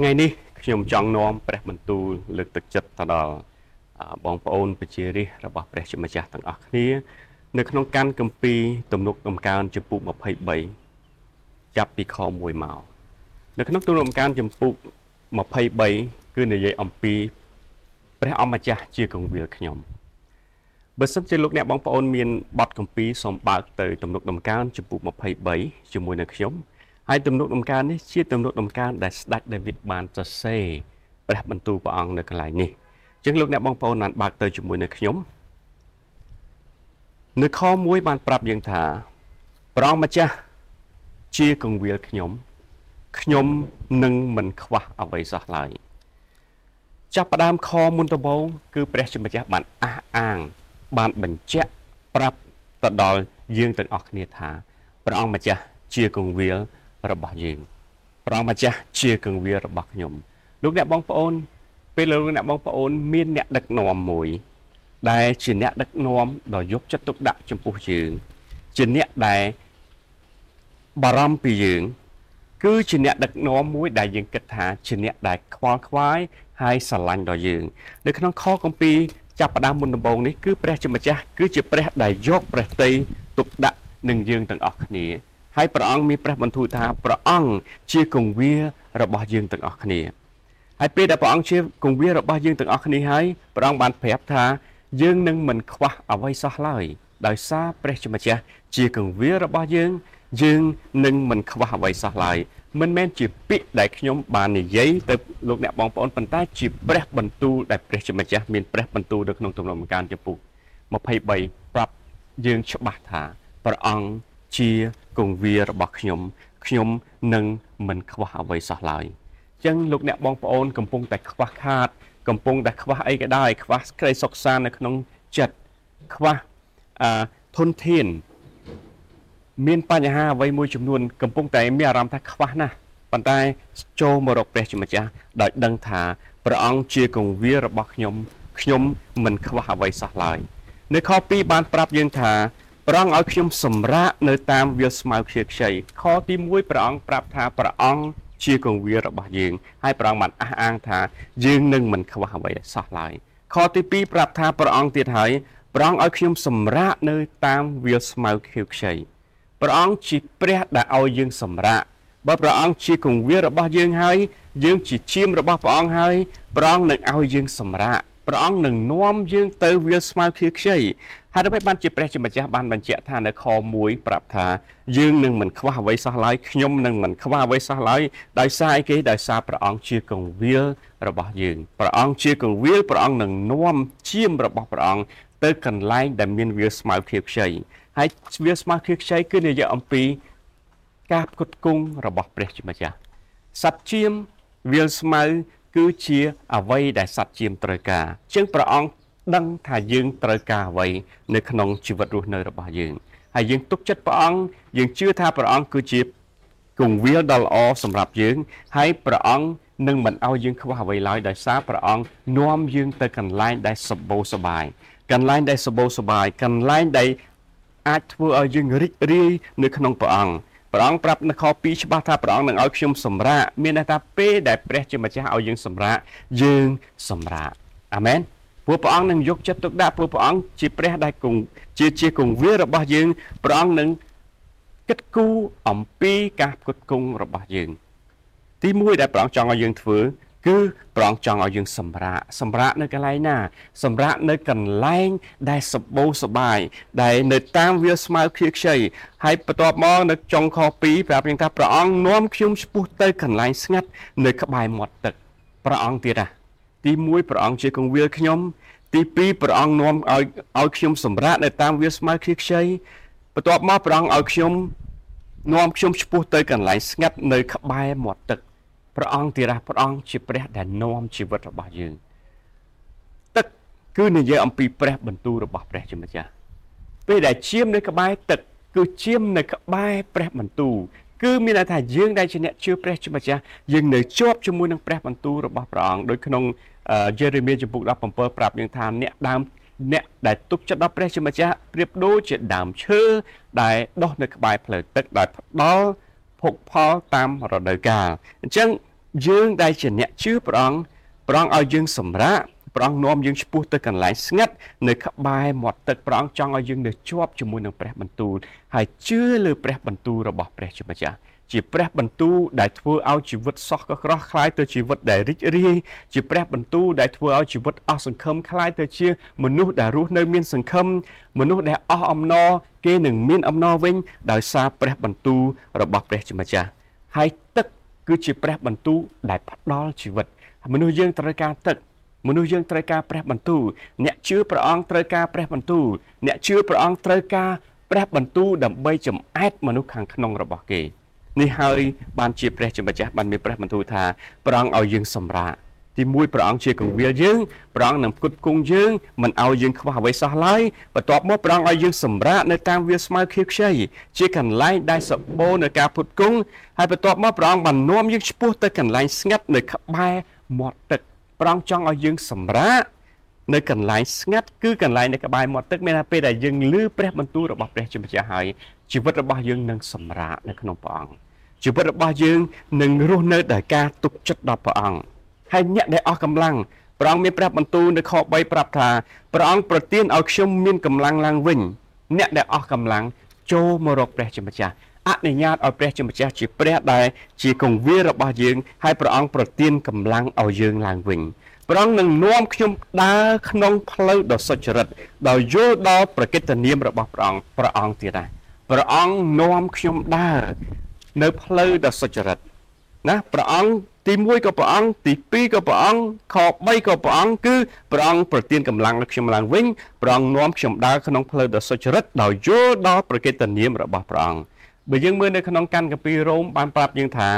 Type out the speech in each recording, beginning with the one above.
ថ្ងៃនេះខ្ញុំចង់នាំព្រះបន្ទូលលើកទឹកចិត្តទៅដល់បងប្អូនប្រជារាស្ត្ររបស់ព្រះជាម្ចាស់ទាំងអស់គ្នា នៅក្នុងកាន់គម្ពីរទំនុកដំកើងចំពុក23ចាប់ពីខ1មកនៅក្នុងទំនុកដំកើងចំពុក23គឺនិយាយអំពីព្រះអម្ចាស់ជាកងវិលខ្ញុំបើសិនជាលោកអ្នកបងប្អូនមានបទគម្ពីរសូមបើកទៅទំនុកដំកើងចំពុក23ជាមួយនឹងខ្ញុំ ហើយទំនុកដំកើងនេះជាទំនុកដំកើងដែលស្ដេចដាវីតបានសរសេរព្រះបន្ទូលព្រះអង្គនៅកន្លែងនេះអញ្ចឹងលោកអ្នកបងប្អូនបានបើកទៅជាមួយនឹងខ្ញុំនៅខ1បានប្រាប់យើងថាព្រះអង្គម្ចាស់ជាកងវិលខ្ញុំខ្ញុំនឹងមិនខ្វះអ្វីសោះឡើយចាប់ផ្ដើមខមុនដំបូងគឺព្រះជាម្ចាស់បានអះអាង បានបញ្ជាក់ប្រាប់ទៅដល់យើងទាំងអស់គ្នាថាព្រះអង្គម្ចាស់ជាកងវិល របស់យើងព្រះអង្គម្ចាស់ជាកងវាលរបស់ខ្ញុំលោកអ្នកបងប្អូន ពេលលោកអ្នកបងប្អូន មានអ្នកដឹកនាំមួយ ដែលជាអ្នកដឹកនាំដ៏យកចិត្តទុកដាក់ចំពោះយើងជាអ្នកដែលបារម្ភពីយើង គឺជាអ្នកដឹកនាំមួយ ដែលយើងគិតថាជាអ្នកដែលខ្វល់ខ្វាយហើយស្រឡាញ់ដល់យើង នៅក្នុងខគម្ពីរចាប់ផ្ដើមមុនដំបូងនេះគឺព្រះជាម្ចាស់គឺជាព្រះដែលយកព្រះតីទុកដាក់នឹងយើងទាំងអស់គ្នា ហើយព្រះអង្គមានព្រះបន្ទូលថាព្រះអង្គជាគង្វាលរបស់យើងទាំងអស់គ្នាហើយពេលដែលព្រះអង្គជាគង្វាលរបស់យើងទាំងអស់គ្នាហើយព្រះអង្គបានប្រាប់ថាយើងនឹងមិនខ្វះអ្វីសោះឡើយដោយសារព្រះជាម្ចាស់ជាគង្វាលរបស់យើង យើងនឹងមិនខ្វះអ្វីសោះឡើយមិនមែនជាពាក្យដែលខ្ញុំបាននិយាយទៅលោកអ្នកបងប្អូនប៉ុន្តែជាព្រះបន្ទូលដែលព្រះជាម្ចាស់មានព្រះបន្ទូលនៅក្នុងទំនុកដំណការចំពុក23ប្រាប់យើងច្បាស់ថាព្រះអង្គជា គង្វារបស់ខ្ញុំខ្ញុំនឹងមិនខ្វះអ្វីសោះឡើយអញ្ចឹងលោកអ្នកបងប្អូនកំពុងតែខ្វះខាត កំពុងតែខ្វះអីក៏ដោយខ្វះក្តីសុខសាន្តនៅក្នុងចិត្តខ្វះអឺធនធាន មានបញ្ហាអ្វីមួយចំនួន កំពុងតែមានអារម្មណ៍ថាខ្វះណាស់ប៉ុន្តែចូលមករកព្រះជាម្ចាស់ដោយដឹងថាព្រះអង្គជាគង្វាលរបស់ខ្ញុំខ្ញុំមិនខ្វះអ្វីសោះឡើយនៅខ2បានប្រាប់យើងថា ព្រះអង្គឲ្យខ្ញុំសម្រាកនៅតាមវាលស្មៅខ្ជិលខ្ចីខទី1ព្រះអង្គប្រាប់ថាព្រះអង្គជាគង្វាលរបស់យើងហើយព្រះអង្គបានអះអាងថាយើងនឹងមិនខ្វះអ្វីសោះឡើយខទី2ប្រាប់ថាព្រះអង្គទៀតហើយព្រះអង្គឲ្យខ្ញុំសម្រាកនៅតាមវាលស្មៅខៀវខ្ចីព្រះអង្គជាព្រះដែលឲ្យយើងសម្រាកបើព្រះអង្គជាគង្វាលរបស់យើងហើយយើងជាឈាមរបស់ព្រះអង្គហើយព្រះអង្គនឹងឲ្យយើងសម្រាក ព្រះអង្គនឹងនាំយើងទៅវាលស្មៅខៀវខ្ចីហើយដើម្បីបានជាព្រះជាម្ចាស់បានបញ្ជាក់ថានៅខ1ប្រាប់ថាយើងនឹងមិនខ្វះអ្វីសោះឡើយខ្ញុំនឹងមិនខ្វះអ្វីសោះឡើយដោយសារអីគេដោយសារព្រះអង្គជាកងវិលរបស់យើងព្រះអង្គជាកងវិលព្រះអង្គនឹងនាំឈាមរបស់ព្រះអង្គទៅកន្លែងដែលមានវាលស្មៅខៀវខ្ចីហើយវាលស្មៅខៀវខ្ចីគឺនិយាយអំពីការផ្គត់ផ្គង់របស់ព្រះជាម្ចាស់សត្វជៀមវាលស្មៅ គឺជាអ្វីដែលសត្វជៀមត្រូវការជាងព្រះអង្គដឹងថាយើងត្រូវការអ្វីនៅក្នុងជីវិតរស់នៅរបស់យើងហើយយើងទុកចិត្តព្រះអង្គយើងជឿថាព្រះអង្គគឺជាគង្វាលដ៏ល្អសម្រាប់យើងហើយព្រះអង្គនឹងមិនឲ្យយើងខ្វះអ្វីឡើយដោយសារព្រះអង្គនាំយើងទៅកន្លែងដែលសម្បូរសបាយកន្លែងដែលសម្បូរសបាយកន្លែងដែលអាចធ្វើឲ្យយើងរីករាយនៅក្នុងព្រះអង្គ ព្រះអង្គប្រាប់នៅខ2ច្បាស់ថាព្រះអង្គនឹងឲ្យខ្ញុំសម្រាកមានន័យថាពេលដែលព្រះជាម្ចាស់ឲ្យយើងសម្រាកយើងសម្រាកអាមែនព្រោះព្រះអង្គនឹងយកចិត្តទុកដាក់ព្រោះព្រះអង្គជាព្រះដែលគង់ជាជាគង្វាលរបស់យើងព្រះអង្គនឹងគិតគូរអំពីការផ្គត់ផ្គង់របស់យើង ទី1ដែលព្រះអង្គចង់ឲ្យយើងធ្វើ គឺព្រះអង្គចង់ឲ្យយើងសម្រាកសម្រាកនៅកន្លែងណា សម្រាកនៅកន្លែងដែលសម្បូរសបាយ ដែលនៅតាមវាលស្មៅខៀខ្ចីហើយបន្ទាប់មកនៅចុងខ2ប្រាប់យើងថាព្រះអង្គនាំខ្ញុំឆ្ពោះទៅកន្លែងស្ងាត់នៅក្បែរមាត់ទឹកព្រះអង្គទៀតណាទី1ព្រះអង្គជាគង្វាលខ្ញុំទី2ព្រះអង្គនាំឲ្យឲ្យខ្ញុំសម្រាកនៅតាមវាលស្មៅខ្ជិះខ្ចីបន្ទាប់មកព្រះអង្គឲ្យខ្ញុំនាំខ្ញុំឆ្ពោះទៅកន្លែងស្ងាត់នៅក្បែរមាត់ទឹក ព្រះអង្គទីរះព្រះអង្គជាព្រះដែលនាំជីវិតរបស់យើងទឹកគឺនិយាយអំពីព្រះបន្ទូលរបស់ព្រះជាម្ចាស់ពេលដែលឈាមនៅក្បែរទឹកគឺឈាមនៅក្បែរព្រះបន្ទូលគឺមានន័យថាយើងដែលជាអ្នកជឿព្រះជាម្ចាស់យើងនៅជាប់ជាមួយនឹងព្រះបន្ទូលរបស់ព្រះអង្គដោយក្នុងយេរេមៀចំពុក17ប្រាប់យើងថាអ្នកដើមអ្នកដែលទុកចិត្តដល់ព្រះជាម្ចាស់ប្រៀបដូចជាដើមឈើដែលដុះនៅក្បែរផ្លូវទឹកដែលផ្ដល់ភោគផលតាមរដូវកាលអញ្ចឹង យើងដែលជាអ្នកជឿព្រះអង្គព្រះអង្គឲ្យយើងសម្រាកព្រះអង្គនាំយើងឆ្ពោះទៅកន្លែងស្ងាត់នៅក្បែរមាត់ទឹកព្រះអង្គចង់ឲ្យយើងនៅជាប់ជាមួយនឹងព្រះបន្ទូលហើយជឿលើព្រះបន្ទូលរបស់ព្រះជាម្ចាស់ជាព្រះបន្ទូលដែលធ្វើឲ្យជីវិតសោះក៏ក្រោះคล้ายទៅជីវិតដែលរីករាយជាព្រះបន្ទូលដែលធ្វើឲ្យជីវិតអស់សង្ឃឹមคล้ายទៅជាមនុស្សដែលរស់នៅមានសង្ឃឹមមនុស្សដែលអស់អំណរគេនឹងមានអំណរវិញដោយសារព្រះបន្ទូលរបស់ព្រះជាម្ចាស់ហើយទឹក គឺជាព្រះបន្ទូលដែលផ្ដល់ជីវិតមនុស្សយើងត្រូវការទឹកមនុស្សយើងត្រូវការព្រះបន្ទូលអ្នកជឿព្រះអង្គត្រូវការព្រះបន្ទូលអ្នកជឿព្រះអង្គត្រូវការព្រះបន្ទូលដើម្បីចំអែតមនុស្សខាងក្នុងរបស់គេនេះហើយបានជាព្រះជាម្ចាស់បានមានព្រះបន្ទូលថាព្រះអង្គឲ្យយើងសម្រាក ទីមួយព្រះអង្គជាគង្វាលយើងព្រះអង្គនឹងផ្គត់ផ្គង់យើងមិនឲ្យយើងខ្វះអ្វីសោះឡើយបន្ទាប់មកព្រះអង្គឲ្យយើងសម្រាកនៅតាមវាលស្មៅខៀវខ្ចីជាកន្លែងដែលសបោនៅការផ្គត់ផ្គង់ហើយបន្ទាប់មកព្រះអង្គបាននាំយើងឆ្ពោះទៅកន្លែងស្ងាត់នៅក្បែរមាត់ទឹកព្រះអង្គចង់ឲ្យយើងសម្រាកនៅកន្លែងស្ងាត់គឺកន្លែងនៅក្បែរមាត់ទឹកមានថាពេលដែលយើងឮព្រះបន្ទូលរបស់ព្រះជាម្ចាស់ហើយជីវិតរបស់យើងនឹងសម្រាកនៅក្នុងព្រះអង្គជីវិតរបស់យើងនឹងរស់នៅដោយការទុកចិត្តដល់ព្រះអង្គ ហើយអ្នកដែលអស់កម្លាំងព្រះអង្គមានព្រះបន្ទូលនៅខ3ប្រាប់ថាព្រះអង្គប្រទានឲ្យខ្ញុំមានកម្លាំងឡើងវិញ អ្នកដែលអស់កម្លាំងចូលមករកព្រះជាម្ចាស់អនុញ្ញាតឲ្យព្រះជាម្ចាស់ជាព្រះដែលជាគង្វាលរបស់យើងហើយព្រះអង្គប្រទានកម្លាំងឲ្យយើងឡើងវិញព្រះអង្គនឹងនាំខ្ញុំដើរក្នុងផ្លូវដ៏សុចរិតដោយយល់ដល់ប្រកិត្តិនាមរបស់ព្រះអង្គព្រះអង្គទៀតដែរព្រះអង្គនាំខ្ញុំដើរនៅផ្លូវដ៏សុចរិតណាព្រះអង្គ ទី1ក៏ព្រះអង្គទី2ក៏ព្រះអង្គខ3ក៏ព្រះអង្គគឺព្រះអង្គប្រទានកម្លាំងដល់ខ្ញុំឡើងវិញព្រះអង្គនាំខ្ញុំដើរក្នុងផ្លូវដ៏សុចរិតដោយយល់ដល់ប្រកិត្តិនាមរបស់ព្រះអង្គបើយើងមើលនៅក្នុងកាន់កាពីរ៉ូមបានប្រាប់យើងថា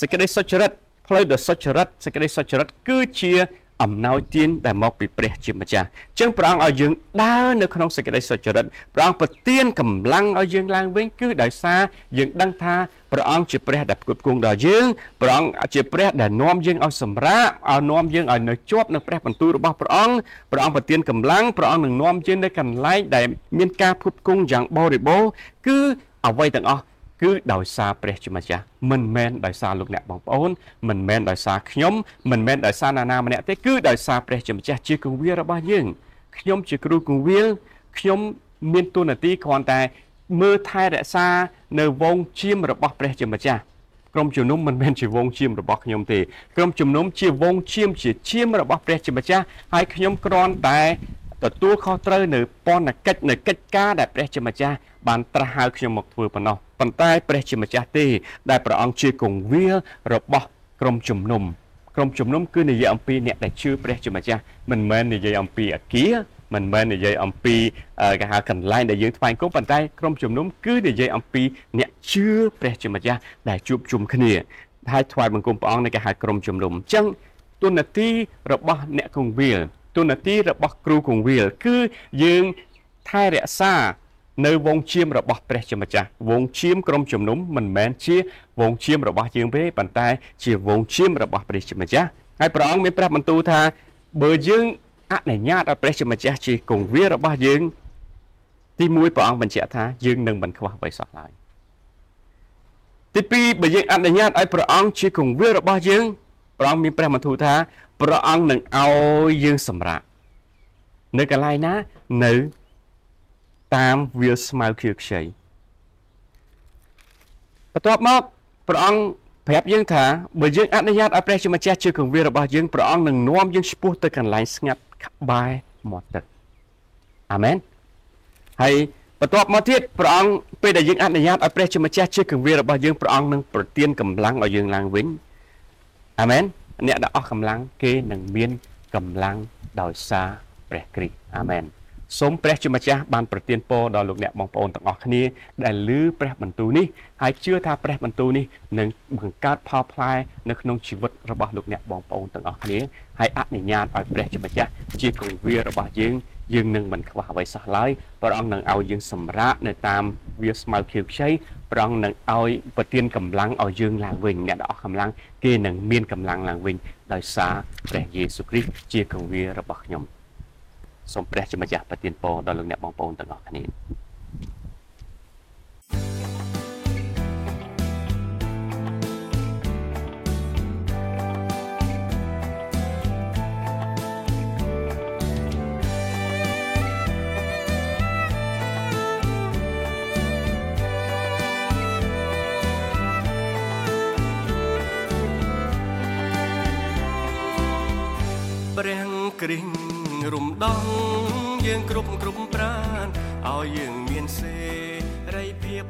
សេចក្តីសុចរិតផ្លូវដ៏សុចរិតសេចក្តីសុចរិតគឺជា អំណោយទានដែលមកពីព្រះជាម្ចាស់អញ្ចឹងព្រះអង្គឲ្យយើងដើរនៅក្នុងសេចក្តីសុចរិតព្រះអង្គប្រទានកម្លាំងឲ្យយើងឡើងវិញគឺដោយសារយើងដឹងថាព្រះអង្គជាព្រះដែលផ្គត់ផ្គង់ដល់យើងព្រះអង្គជាព្រះដែលនាំយើងឲ្យសម្រាកឲ្យនាំយើងឲ្យនៅជាប់នឹងព្រះបន្ទូលរបស់ព្រះអង្គព្រះអង្គប្រទានកម្លាំងព្រះអង្គនឹងនាំយើងនៅកន្លែងដែលមានការផ្គត់ផ្គង់យ៉ាងបរិបូរណ៍គឺអ្វីទាំងអស់ គឺដោយសារព្រះជាម្ចាស់មិនមែនដោយសារលោកអ្នកបងប្អូនមិនមែនដោយសារខ្ញុំមិនមែនដោយសារណានាម្នាក់ទេគឺដោយសារព្រះជាម្ចាស់ជាគង្វាលរបស់យើងខ្ញុំជាគ្រូគង្វាលខ្ញុំមានទូនាទីគ្រាន់តែមើលថែរក្សានៅវងជៀមរបស់ព្រះជាម្ចាស់ក្រុមជំនុំមិនមែនជាវងជៀមរបស់ខ្ញុំទេក្រុមជំនុំជាវងជៀមជាជៀមរបស់ព្រះជាម្ចាស់ហើយខ្ញុំគ្រាន់តែ ទទួលខុសត្រូវនៅពន្ធកិច្ចនៅកិច្ចការដែលព្រះជាម្ចាស់បានត្រាស់ហៅខ្ញុំមកធ្វើប៉ុណ្ណោះប៉ុន្តែព្រះជាម្ចាស់ទេ ដែលព្រះអង្គជាគង្វាលរបស់ក្រុមជំនុំក្រុមជំនុំគឺនិយាយអំពីអ្នកដែលជឿព្រះជាម្ចាស់មិនមែននិយាយអំពីអាគារមិនមែននិយាយអំពីគេហៅកន្លែងដែលយើងថ្វាយគុំប៉ុន្តែក្រុមជំនុំគឺនិយាយអំពីអ្នកជឿព្រះជាម្ចាស់ដែលជួបជុំគ្នាហើយថ្វាយបង្គំព្រះអង្គនៃគេហៅក្រុមជំនុំអញ្ចឹងទុននទីរបស់អ្នកគង្វាល ទុននទីរបស់គ្រូគង្វាលគឺយើងថែរក្សានៅវងឈាមរបស់ព្រះជាម្ចាស់វងឈាមក្រុមជំនុំមិនមែនជាវងឈាមរបស់យើងទេប៉ុន្តែ ជាវងឈាមរបស់ព្រះជាម្ចាស់ហើយព្រះអង្គមានព្រះបន្ទូលថាបើយើងអនុញ្ញាតឲ្យព្រះជាម្ចាស់ជាគង្វាលរបស់យើង ទី1ព្រះអង្គបញ្ជាក់ថាយើងនឹងមិនខ្វះអ្វីសោះឡើយទី2បើយើងអនុញ្ញាតឲ្យព្រះអង្គជាគង្វាលរបស់យើងព្រះអង្គមានព្រះបន្ទូលថា ព្រះអង្គនឹងឲ្យយើងសម្រាប់នៅកន្លែងណានៅតាមវាលស្មៅខៀវខ្ចីបន្ទាប់មកព្រះអង្គប្រាប់យើងថាបើយើងអនុញ្ញាតឲ្យព្រះជាម្ចាស់ជាគង្វាលរបស់យើងព្រះអង្គនឹងនាំយើងឆ្ពោះទៅកន្លែងស្ងាត់ក្បែរមាត់ទឹកអាមែនហើយបន្ទាប់មកទៀតព្រះអង្គពេលដែលយើងអនុញ្ញាតឲ្យព្រះជាម្ចាស់ជាគង្វាលរបស់យើងព្រះអង្គនឹងប្រទានកម្លាំងឲ្យយើងឡើងវិញអាមែន អ្នកដែលអស់កម្លាំងគេនឹងមានកម្លាំងដោយសារព្រះគ្រីស្ទអាមែនសូមព្រះជាម្ចាស់បានប្រទានពរដល់លោកអ្នកបងប្អូនទាំងអស់គ្នាដែលឮព្រះបន្ទូលនេះហើយជឿថាព្រះបន្ទូលនេះនឹងបង្កើតផលផ្លែនៅក្នុងជីវិតរបស់លោកអ្នកបងប្អូនទាំងអស់គ្នាហើយអនុញ្ញាតឲ្យព្រះជាម្ចាស់ជាគង្វាលរបស់យើង យើងនឹងមិនខ្វះអ្វីសោះឡើយព្រះអង្គនឹងឲ្យយើងសម្រាកនៅតាមវាស្មៅខៀវខ្ចីព្រះអង្គនឹងឲ្យប្រទានកម្លាំងឲ្យយើងឡើងវិញអ្នកដែលអស់កម្លាំងគេនឹងមានកម្លាំងឡើងវិញដោយសារព្រះយេស៊ូវគ្រីស្ទជាគង្វាលរបស់ខ្ញុំសូមព្រះជាម្ចាស់ប្រទានពរដល់លោកអ្នកបងប្អូនទាំងអស់គ្នា រាំងគ្រិញរំដងយើងគ្រប់គ្រប់ប្រានឲ្យយើងមានសេរីភាព